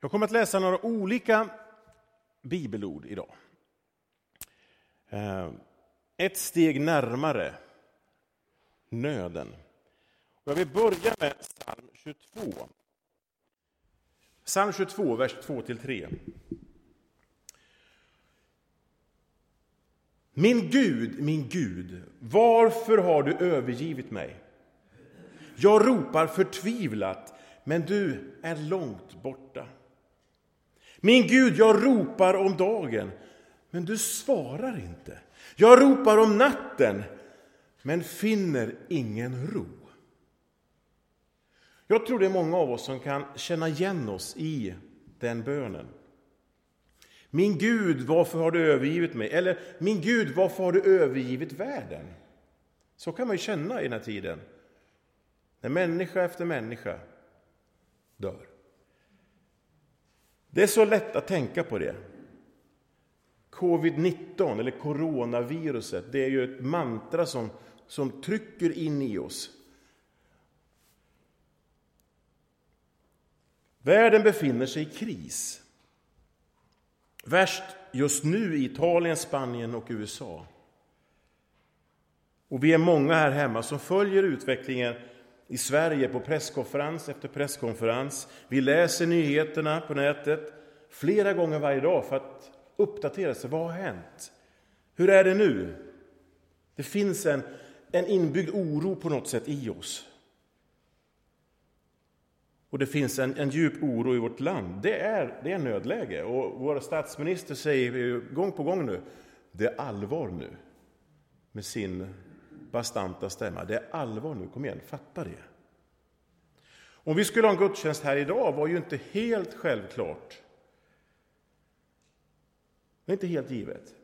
Jag kommer att läsa några olika bibelord idag. Eh, ett steg närmare nöden. Jag vill börja med psalm 22. Psalm 22, vers 2-3. Min Gud, min Gud, varför har du övergivit mig? Jag ropar förtvivlat, men du är långt borta. Min Gud, jag ropar om dagen, men du svarar inte. Jag ropar om natten, men finner ingen ro. Jag tror det är många av oss som kan känna igen oss i den bönen. Min Gud, varför har du övergivit mig? Eller, min Gud, varför har du övergivit världen? Så kan man ju känna i den här tiden. När människa efter människa dör. Det är så lätt att tänka på det. Covid-19, eller coronaviruset, det är ju ett mantra som, som trycker in i oss. Världen befinner sig i kris. Värst just nu i Italien, Spanien och USA. Och vi är många här hemma som följer utvecklingen i Sverige på presskonferens efter presskonferens. Vi läser nyheterna på nätet flera gånger varje dag för att uppdatera sig. Vad har hänt? Hur är det nu? Det finns en, en inbyggd oro på något sätt i oss. Och det finns en, en djup oro i vårt land. Det är, det är nödläge. Och vår statsminister säger gång på gång nu, det är allvar nu. Med sin bastanta stämma. Det är allvar nu, kom igen, fatta det. Om vi skulle ha en gudstjänst här idag var ju inte helt självklart. Det är inte helt givet.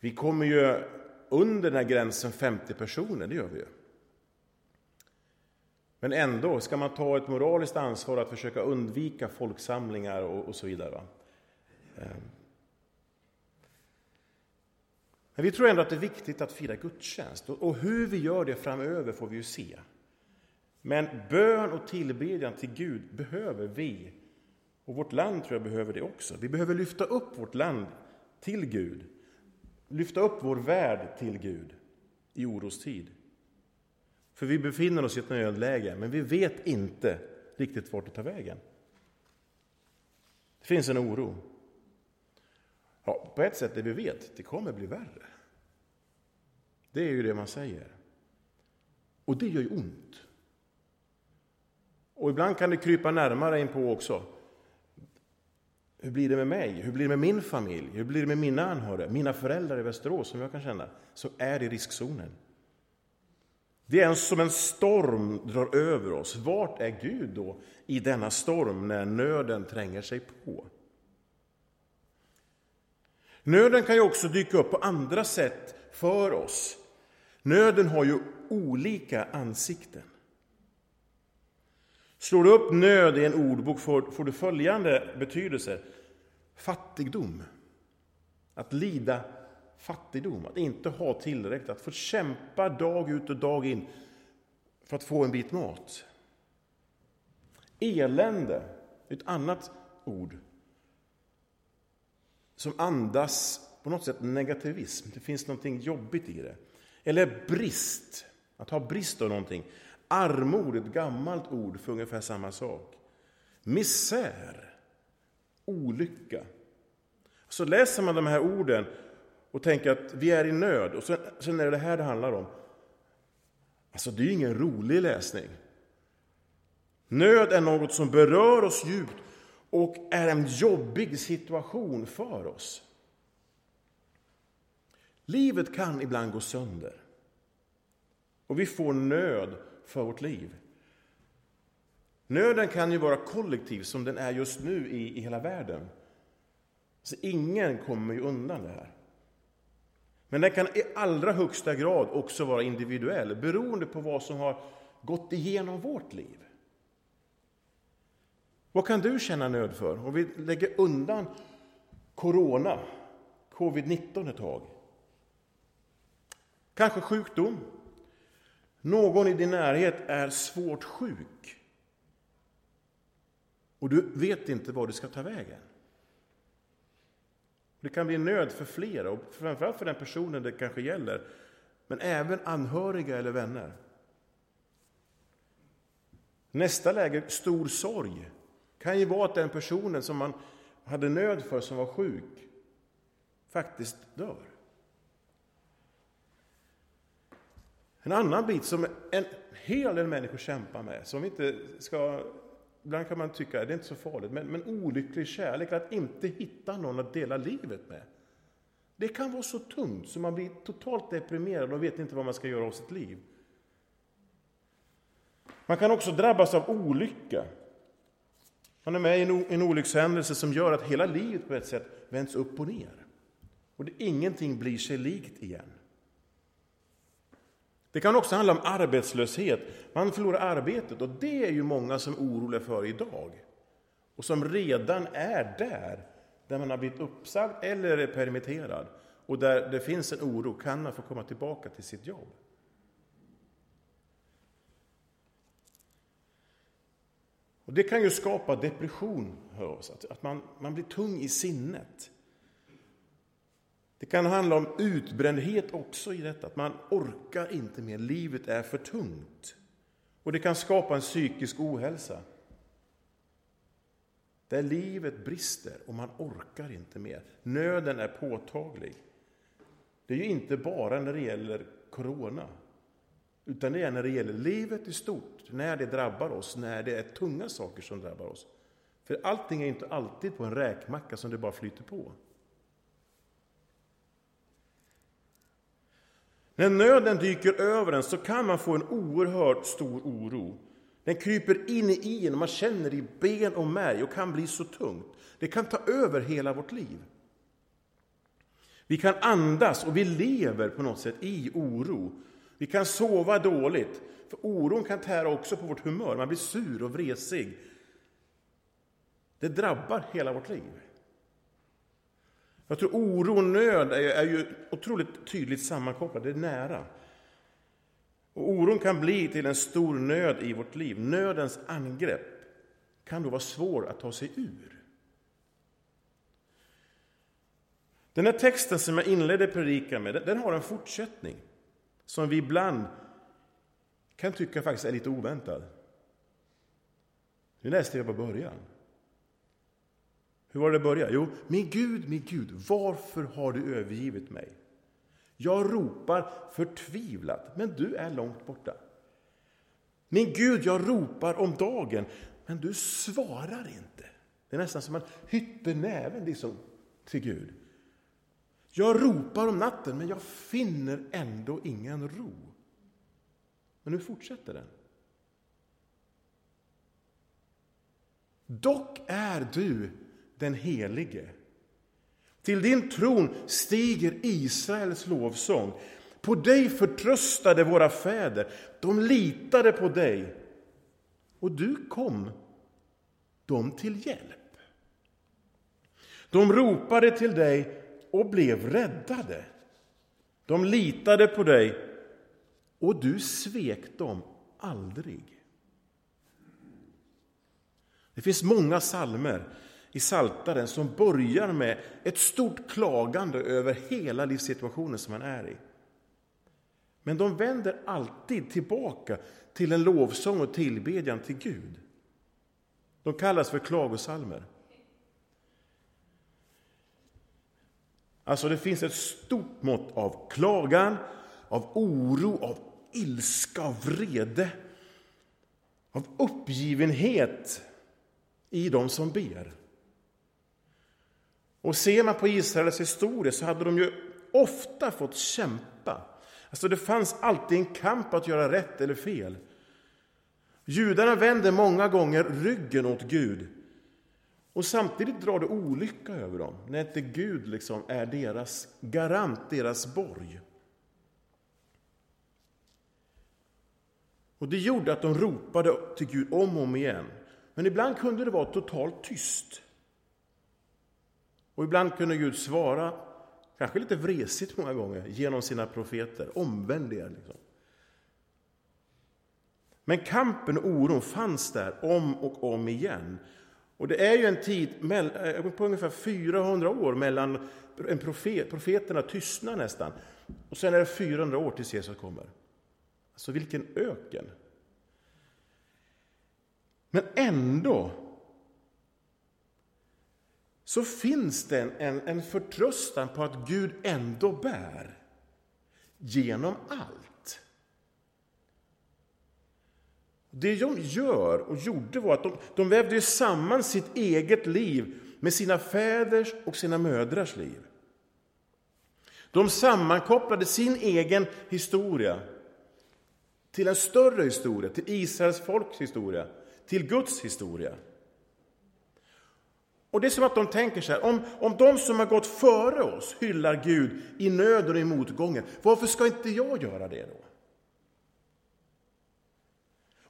Vi kommer ju under den här gränsen 50 personer, det gör vi ju. Men ändå ska man ta ett moraliskt ansvar att försöka undvika folksamlingar och, och så vidare. Va? Ehm. Men vi tror ändå att det är viktigt att fira gudstjänst. Och hur vi gör det framöver får vi ju se. Men bön och tillbedjan till Gud behöver vi. Och vårt land tror jag behöver det också. Vi behöver lyfta upp vårt land till Gud. Lyfta upp vår värld till Gud i orostid. För vi befinner oss i ett nödläge, men vi vet inte riktigt vart det tar vägen. Det finns en oro. Ja, på ett sätt det vi vet, det kommer bli värre. Det är ju det man säger. Och det gör ju ont. Och ibland kan det krypa närmare in på också. Hur blir det med mig? Hur blir det med min familj? Hur blir det med mina anhöriga? Mina föräldrar i Västerås, som jag kan känna, som är i riskzonen. Det är som en storm drar över oss. Vart är Gud då i denna storm när nöden tränger sig på? Nöden kan ju också dyka upp på andra sätt för oss. Nöden har ju olika ansikten. Slår du upp nöd i en ordbok får, du följande betydelse. Fattigdom. Att lida fattigdom, att inte ha tillräckligt, att få kämpa dag ut och dag in för att få en bit mat. Elände, ett annat ord som andas på något sätt negativism. Det finns något jobbigt i det. Eller brist, att ha brist av någonting. Armod, ett gammalt ord för ungefär samma sak. Misär, olycka. Så läser man de här orden och tänker att vi är i nöd. Och sen, sen är det det här det handlar om. Alltså, det är ju ingen rolig läsning. Nöd är något som berör oss djupt och är en jobbig situation för oss. Livet kan ibland gå sönder. Och vi får nöd för vårt liv. Nöden kan ju vara kollektiv, som den är just nu i, i hela världen. Så ingen kommer ju undan det här. Men den kan i allra högsta grad också vara individuell, beroende på vad som har gått igenom vårt liv. Vad kan du känna nöd för? Om vi lägger undan corona, covid-19 ett tag. Kanske sjukdom. Någon i din närhet är svårt sjuk. och du vet inte var du ska ta vägen. Det kan bli nöd för flera, och framförallt för den personen det kanske gäller, men även anhöriga eller vänner. Nästa läge, stor sorg, kan ju vara att den personen som man hade nöd för, som var sjuk, faktiskt dör. En annan bit som en hel del människor kämpar med, som vi inte ska... Ibland kan man tycka att det är inte så farligt, men, men olycklig kärlek, att inte hitta någon att dela livet med. Det kan vara så tungt så man blir totalt deprimerad och vet inte vad man ska göra av sitt liv. Man kan också drabbas av olycka. Man är med i en olyckshändelse som gör att hela livet på ett sätt vänds upp och ner. Och det, ingenting blir sig likt igen. Det kan också handla om arbetslöshet. Man förlorar arbetet och det är ju många som är oroliga för idag. Och som redan är där, där man har blivit uppsagd eller är permitterad. Och där det finns en oro, kan man få komma tillbaka till sitt jobb? Och det kan ju skapa depression hör oss, att man, man blir tung i sinnet. Det kan handla om utbrändhet också i detta, att man orkar inte mer, livet är för tungt. Och det kan skapa en psykisk ohälsa. Där livet brister och man orkar inte mer. Nöden är påtaglig. Det är ju inte bara när det gäller corona, utan det är när det gäller livet i stort, när det drabbar oss, när det är tunga saker som drabbar oss. För allting är inte alltid på en räkmacka som det bara flyter på. När nöden dyker över en så kan man få en oerhört stor oro. Den kryper in i en och man känner i ben och märg och kan bli så tungt. Det kan ta över hela vårt liv. Vi kan andas och vi lever på något sätt i oro. Vi kan sova dåligt, för oron kan tära också på vårt humör. Man blir sur och vresig. Det drabbar hela vårt liv. Jag tror oro och nöd är, är ju otroligt tydligt sammankopplade, det är nära. Och oron kan bli till en stor nöd i vårt liv. Nödens angrepp kan då vara svår att ta sig ur. Den här texten som jag inledde predikan med, den har en fortsättning som vi ibland kan tycka faktiskt är lite oväntad. Nu läste jag på början. Hur var det det började? Jo, min Gud, min Gud, varför har du övergivit mig? Jag ropar förtvivlat, men du är långt borta. Min Gud, jag ropar om dagen, men du svarar inte. Det är nästan som man hytter näven liksom till Gud. Jag ropar om natten, men jag finner ändå ingen ro. Men nu fortsätter den. Dock är du den Helige. Till din tron stiger Israels lovsång. På dig förtröstade våra fäder, de litade på dig. Och du kom dem till hjälp. De ropade till dig och blev räddade. De litade på dig och du svek dem aldrig. Det finns många salmer i Saltaren som börjar med ett stort klagande över hela livssituationen som man är i. Men de vänder alltid tillbaka till en lovsång och tillbedjan till Gud. De kallas för klagosalmer. Alltså det finns ett stort mått av klagan, av oro, av ilska, av vrede, av uppgivenhet i de som ber. Och ser man på Israels historia så hade de ju ofta fått kämpa. Alltså det fanns alltid en kamp att göra rätt eller fel. Judarna vänder många gånger ryggen åt Gud. Och samtidigt drar det olycka över dem, när inte Gud liksom är deras garant, deras borg. Och Det gjorde att de ropade till Gud om och om igen. Men ibland kunde det vara totalt tyst. Och ibland kunde Gud svara, kanske lite vresigt många gånger, genom sina profeter. Omvänd er. Liksom. Men kampen och oron fanns där om och om igen. Och det är ju en tid eh, på ungefär 400 år mellan en profet, profeterna tystnar nästan. Och sen är det 400 år tills Jesus kommer. Alltså vilken öken! Men ändå så finns det en, en, förtröstan på att Gud ändå bär genom allt. Det de gör och gjorde var att de, de vävde samman sitt eget liv med sina fäders och sina mödrars liv. De sammankopplade sin egen historia till en större historia, till Israels folks historia, till Guds historia. Och det är som att de tänker så här, om, om de som har gått före oss hyllar Gud i nöd och i motgången, varför ska inte jag göra det då?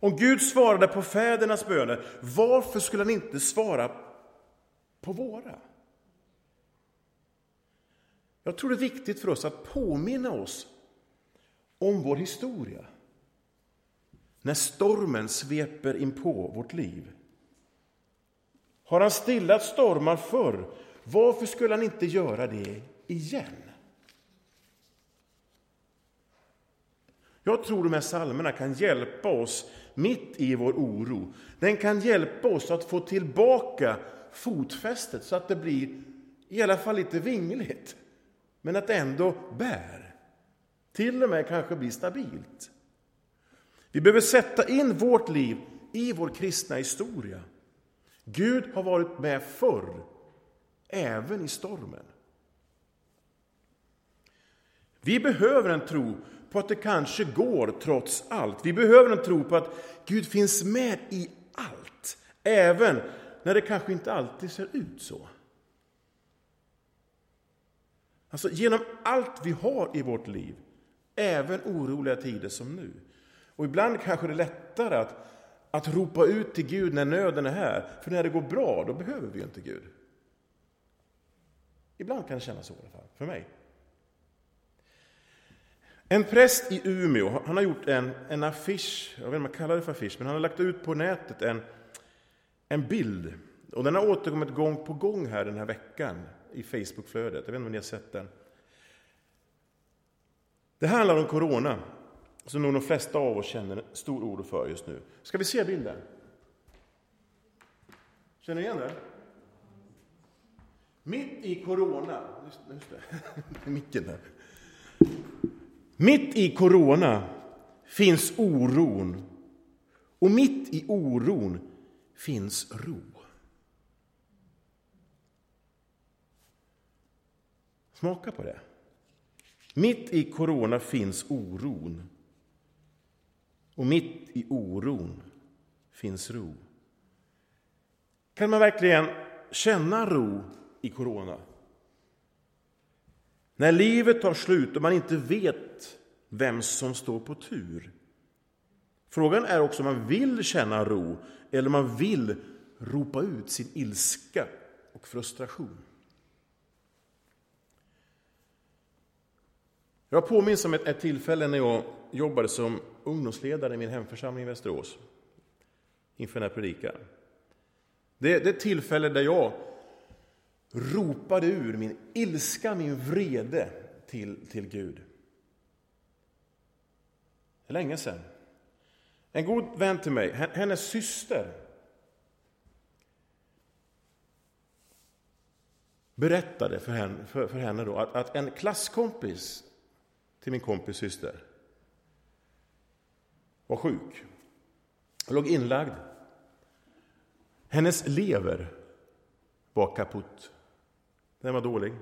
Om Gud svarade på fädernas böner, varför skulle han inte svara på våra? Jag tror det är viktigt för oss att påminna oss om vår historia när stormen sveper in på vårt liv. Har han stillat stormar förr, varför skulle han inte göra det igen? Jag tror de här psalmerna kan hjälpa oss mitt i vår oro. Den kan hjälpa oss att få tillbaka fotfästet så att det blir i alla fall lite vingligt, men att det ändå bär. Till och med kanske blir stabilt. Vi behöver sätta in vårt liv i vår kristna historia. Gud har varit med förr, även i stormen. Vi behöver en tro på att det kanske går trots allt. Vi behöver en tro på att Gud finns med i allt, även när det kanske inte alltid ser ut så. Alltså genom allt vi har i vårt liv, även oroliga tider som nu. Och ibland kanske det är lättare att att ropa ut till Gud när nöden är här. För när det går bra, då behöver vi inte Gud. Ibland kan det kännas så i alla fall, för mig. En präst i Umeå han har gjort en, en affisch, jag vet inte om man kallar det för affisch, men han har lagt ut på nätet en, en bild. Och den har återkommit gång på gång här den här veckan i Facebookflödet. Jag vet inte om ni har sett den. Det handlar om corona som nog de flesta av oss känner stor oro för just nu. Ska vi se bilden? Känner ni igen den? Mitt i corona, just, just det, micken där. Mitt i corona finns oron och mitt i oron finns ro. Smaka på det. Mitt i corona finns oron och mitt i oron finns ro. Kan man verkligen känna ro i corona? När livet tar slut och man inte vet vem som står på tur. Frågan är också om man vill känna ro eller om man vill ropa ut sin ilska och frustration. Jag påminns om ett, ett tillfälle när jag jobbade som ungdomsledare i min hemförsamling i Västerås inför den här predikan. Det, det är ett tillfälle där jag ropade ur min ilska, min vrede till, till Gud. Det är länge sedan. En god vän till mig, hennes syster berättade för henne, för, för henne då, att, att en klasskompis till min kompis syster var sjuk. Hon låg inlagd. Hennes lever var kaputt. Den var dålig.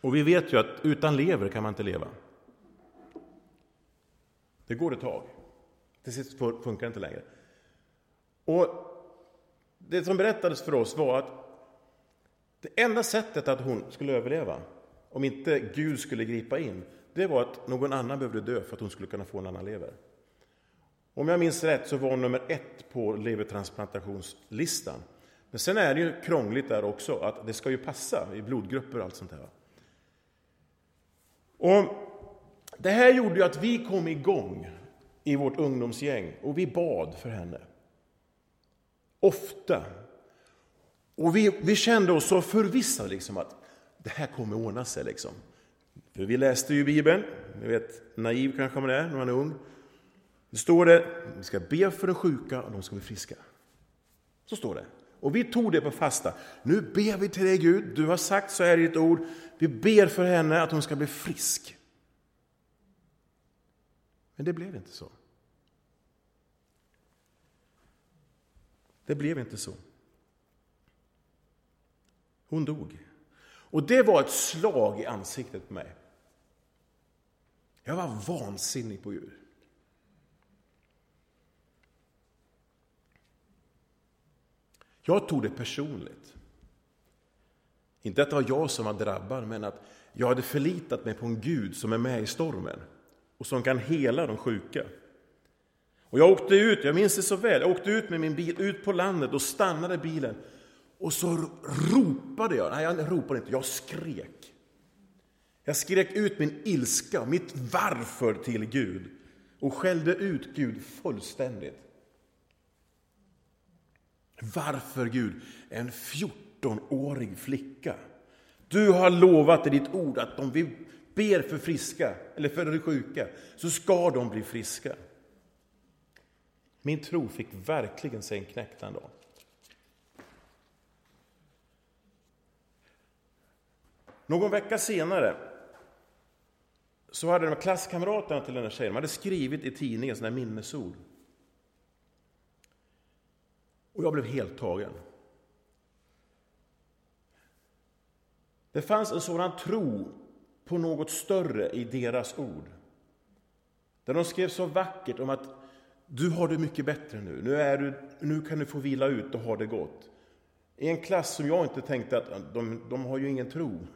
Och vi vet ju att utan lever kan man inte leva. Det går ett tag. Till sist funkar det inte längre. Och det som berättades för oss var att det enda sättet att hon skulle överleva, om inte Gud skulle gripa in, det var att någon annan behövde dö för att hon skulle kunna få en annan lever. Om jag minns rätt så var hon nummer ett på levertransplantationslistan. Men sen är det ju krångligt där också, att det ska ju passa i blodgrupper och allt sånt där. Och det här gjorde ju att vi kom igång i vårt ungdomsgäng och vi bad för henne. ofta. Och vi, vi kände oss så förvissade liksom att det här kommer ordna sig. Liksom. För vi läste ju Bibeln, ni vet, naiv kanske man är när man är ung. Det står det, vi ska be för de sjuka och de ska bli friska. Så står det. Och vi tog det på fasta. Nu ber vi till dig Gud, du har sagt så här i ditt ord. Vi ber för henne att hon ska bli frisk. Men det blev inte så. Det blev inte så. Hon dog. Och det var ett slag i ansiktet på mig. Jag var vansinnig på Gud. Jag tog det personligt. Inte att det var jag som var drabbad, men att jag hade förlitat mig på en Gud som är med i stormen och som kan hela de sjuka. Och jag åkte ut, jag minns det så väl, jag åkte ut med min bil ut på landet och stannade bilen. Och så ropade jag, nej jag ropade inte, jag skrek. Jag skrek ut min ilska, mitt varför till Gud och skällde ut Gud fullständigt. Varför Gud? En 14-årig flicka. Du har lovat i ditt ord att om vi ber för friska, eller för de sjuka, så ska de bli friska. Min tro fick verkligen sig en knäck den dagen. Någon vecka senare så hade de klasskamraterna till den här tjejen de hade skrivit i tidningen sådana här minnesord. Och jag blev helt tagen. Det fanns en sådan tro på något större i deras ord. Där de skrev så vackert om att du har det mycket bättre nu. Nu, är du, nu kan du få vila ut och ha det gott. I en klass som jag inte tänkte att de, de har ju ingen tro.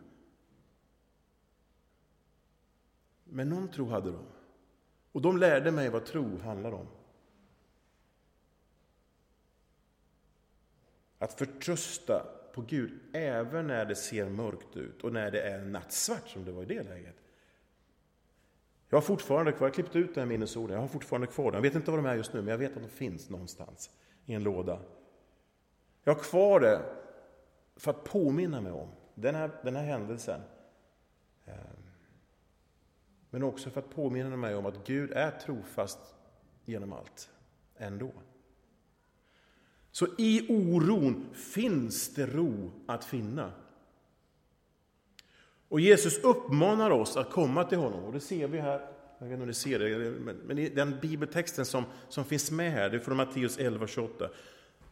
Men någon tro hade de. Och de lärde mig vad tro handlar om. Att förtrösta på Gud även när det ser mörkt ut och när det är nattsvart som det var i det läget. Jag har fortfarande kvar, jag har klippt ut den här minnesorden, jag har fortfarande kvar dem. Jag vet inte var de är just nu, men jag vet att de finns någonstans i en låda. Jag har kvar det för att påminna mig om den här, den här händelsen. Eh, men också för att påminna mig om att Gud är trofast genom allt, ändå. Så i oron finns det ro att finna. Och Jesus uppmanar oss att komma till honom. Och det ser vi här, jag vet inte om ni ser det, men i den bibeltexten som, som finns med här, det är från Matteus 11.28.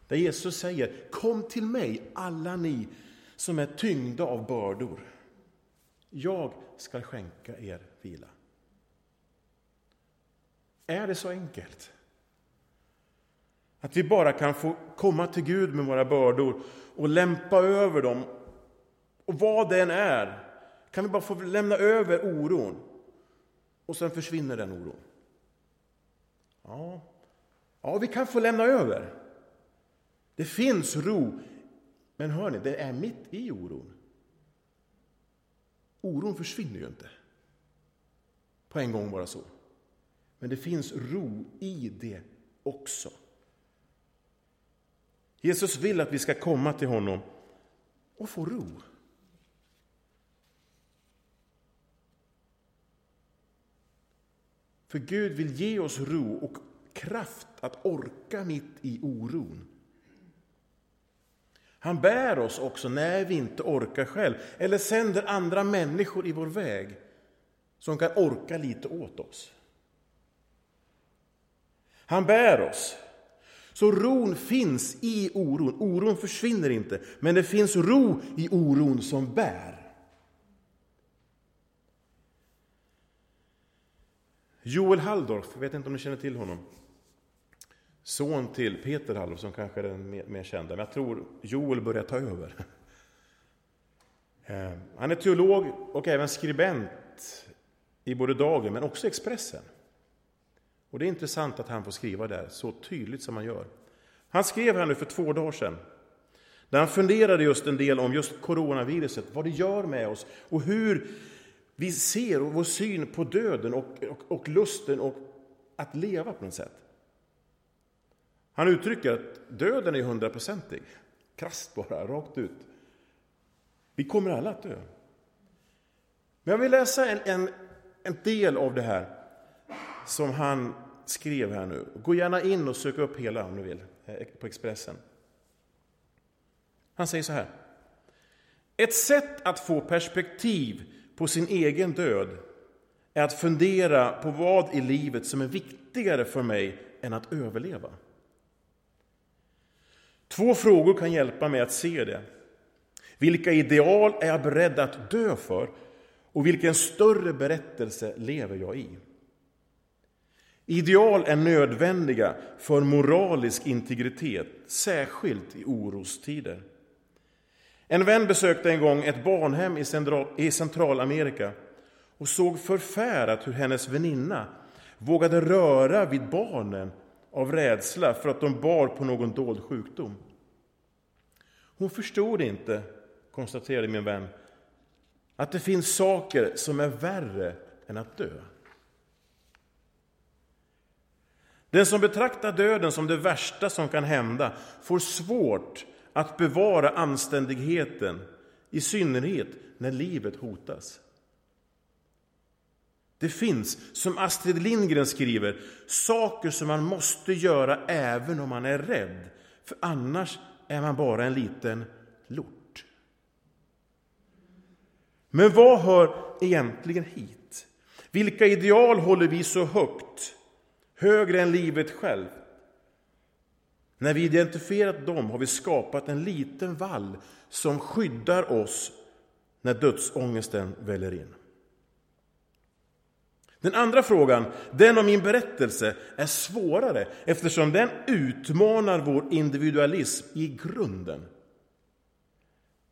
Där Jesus säger, kom till mig alla ni som är tyngda av bördor. Jag ska skänka er vila. Är det så enkelt? Att vi bara kan få komma till Gud med våra bördor och lämpa över dem. Och vad det än är, kan vi bara få lämna över oron. Och sen försvinner den oron. Ja, ja vi kan få lämna över. Det finns ro. Men hör ni, det är mitt i oron. Oron försvinner ju inte på en gång bara så. Men det finns ro i det också. Jesus vill att vi ska komma till honom och få ro. För Gud vill ge oss ro och kraft att orka mitt i oron. Han bär oss också när vi inte orkar själv eller sänder andra människor i vår väg som kan orka lite åt oss. Han bär oss så ron finns i oron. Oron försvinner inte, men det finns ro i oron som bär. Joel Halldorf, jag vet inte om ni känner till honom. Son till Peter Halvor, som kanske är den mer kända, men jag tror Joel börjar ta över. Eh, han är teolog och även skribent i både Dagen, men också Expressen. Och det är intressant att han får skriva där så tydligt som han gör. Han skrev här nu för två dagar sedan, där han funderade just en del om just coronaviruset, vad det gör med oss och hur vi ser och vår syn på döden och, och, och lusten och att leva på något sätt. Han uttrycker att döden är hundraprocentig. Krasst bara, rakt ut. Vi kommer alla att dö. Men jag vill läsa en, en, en del av det här som han skrev här nu. Gå gärna in och sök upp hela om du vill, eh, på Expressen. Han säger så här. Ett sätt att få perspektiv på sin egen död är att fundera på vad i livet som är viktigare för mig än att överleva. Två frågor kan hjälpa mig att se det. Vilka ideal är jag beredd att dö för? Och vilken större berättelse lever jag i? Ideal är nödvändiga för moralisk integritet, särskilt i orostider. En vän besökte en gång ett barnhem i Centralamerika och såg förfärat hur hennes väninna vågade röra vid barnen av rädsla för att de bar på någon dold sjukdom. Hon förstod inte, konstaterade min vän, att det finns saker som är värre än att dö. Den som betraktar döden som det värsta som kan hända får svårt att bevara anständigheten, i synnerhet när livet hotas. Det finns, som Astrid Lindgren skriver, saker som man måste göra även om man är rädd, för annars är man bara en liten lort. Men vad hör egentligen hit? Vilka ideal håller vi så högt, högre än livet självt? När vi identifierat dem har vi skapat en liten vall som skyddar oss när dödsångesten väller in. Den andra frågan, den om min berättelse, är svårare eftersom den utmanar vår individualism i grunden.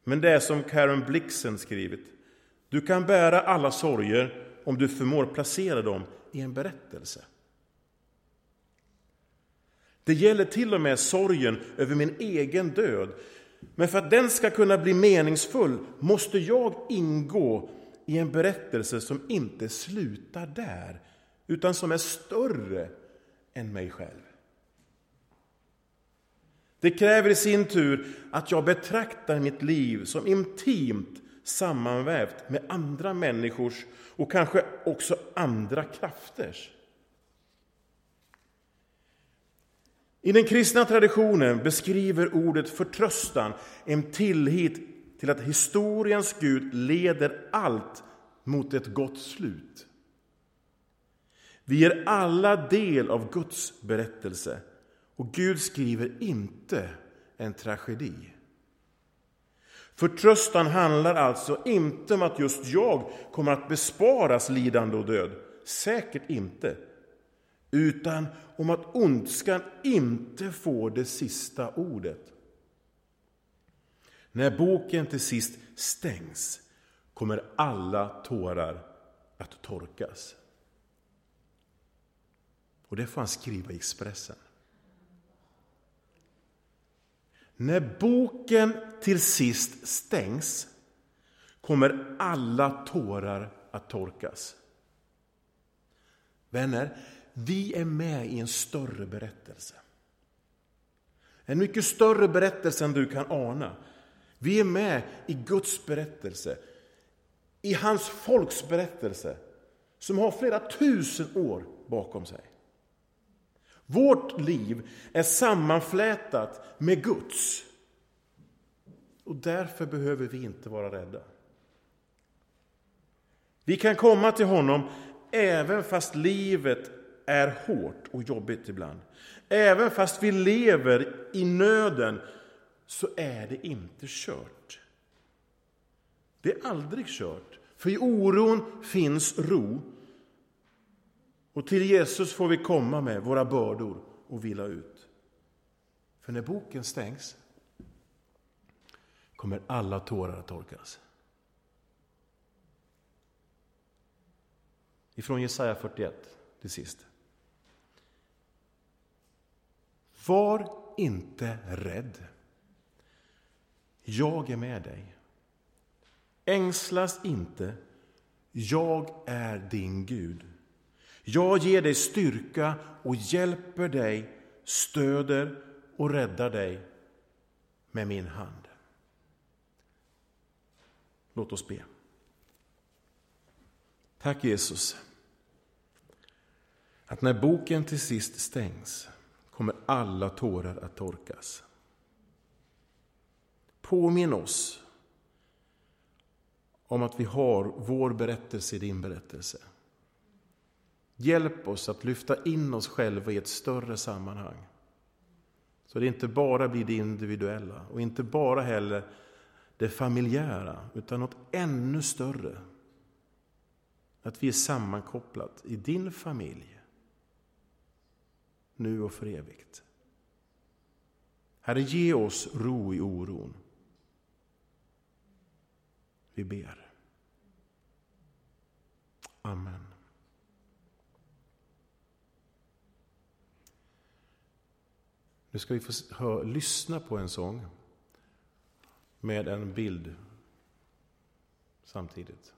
Men det är som Karen Blixen skrivit. Du kan bära alla sorger om du förmår placera dem i en berättelse. Det gäller till och med sorgen över min egen död. Men för att den ska kunna bli meningsfull måste jag ingå i en berättelse som inte slutar där, utan som är större än mig själv. Det kräver i sin tur att jag betraktar mitt liv som intimt sammanvävt med andra människors och kanske också andra krafters. I den kristna traditionen beskriver ordet förtröstan en tillit till att historiens Gud leder allt mot ett gott slut. Vi är alla del av Guds berättelse och Gud skriver inte en tragedi. Förtröstan handlar alltså inte om att just jag kommer att besparas lidande och död. Säkert inte. Utan om att ondskan inte får det sista ordet. När boken till sist stängs kommer alla tårar att torkas. Och det får han skriva i Expressen. När boken till sist stängs kommer alla tårar att torkas. Vänner, vi är med i en större berättelse. En mycket större berättelse än du kan ana. Vi är med i Guds berättelse, i hans folks berättelse som har flera tusen år bakom sig. Vårt liv är sammanflätat med Guds. Och därför behöver vi inte vara rädda. Vi kan komma till honom även fast livet är hårt och jobbigt ibland. Även fast vi lever i nöden så är det inte kört. Det är aldrig kört, för i oron finns ro. Och till Jesus får vi komma med våra bördor och vila ut. För när boken stängs kommer alla tårar att torkas. Ifrån Jesaja 41 till sist. Var inte rädd. Jag är med dig. Ängslas inte. Jag är din Gud. Jag ger dig styrka och hjälper dig stöder och räddar dig med min hand. Låt oss be. Tack Jesus, att när boken till sist stängs kommer alla tårar att torkas. Påminn oss om att vi har vår berättelse i din berättelse. Hjälp oss att lyfta in oss själva i ett större sammanhang. Så det inte bara blir det individuella och inte bara heller det familjära, utan något ännu större. Att vi är sammankopplat i din familj, nu och för evigt. Herre, ge oss ro i oron. Vi ber. Amen. Nu ska vi få hör, lyssna på en sång med en bild samtidigt.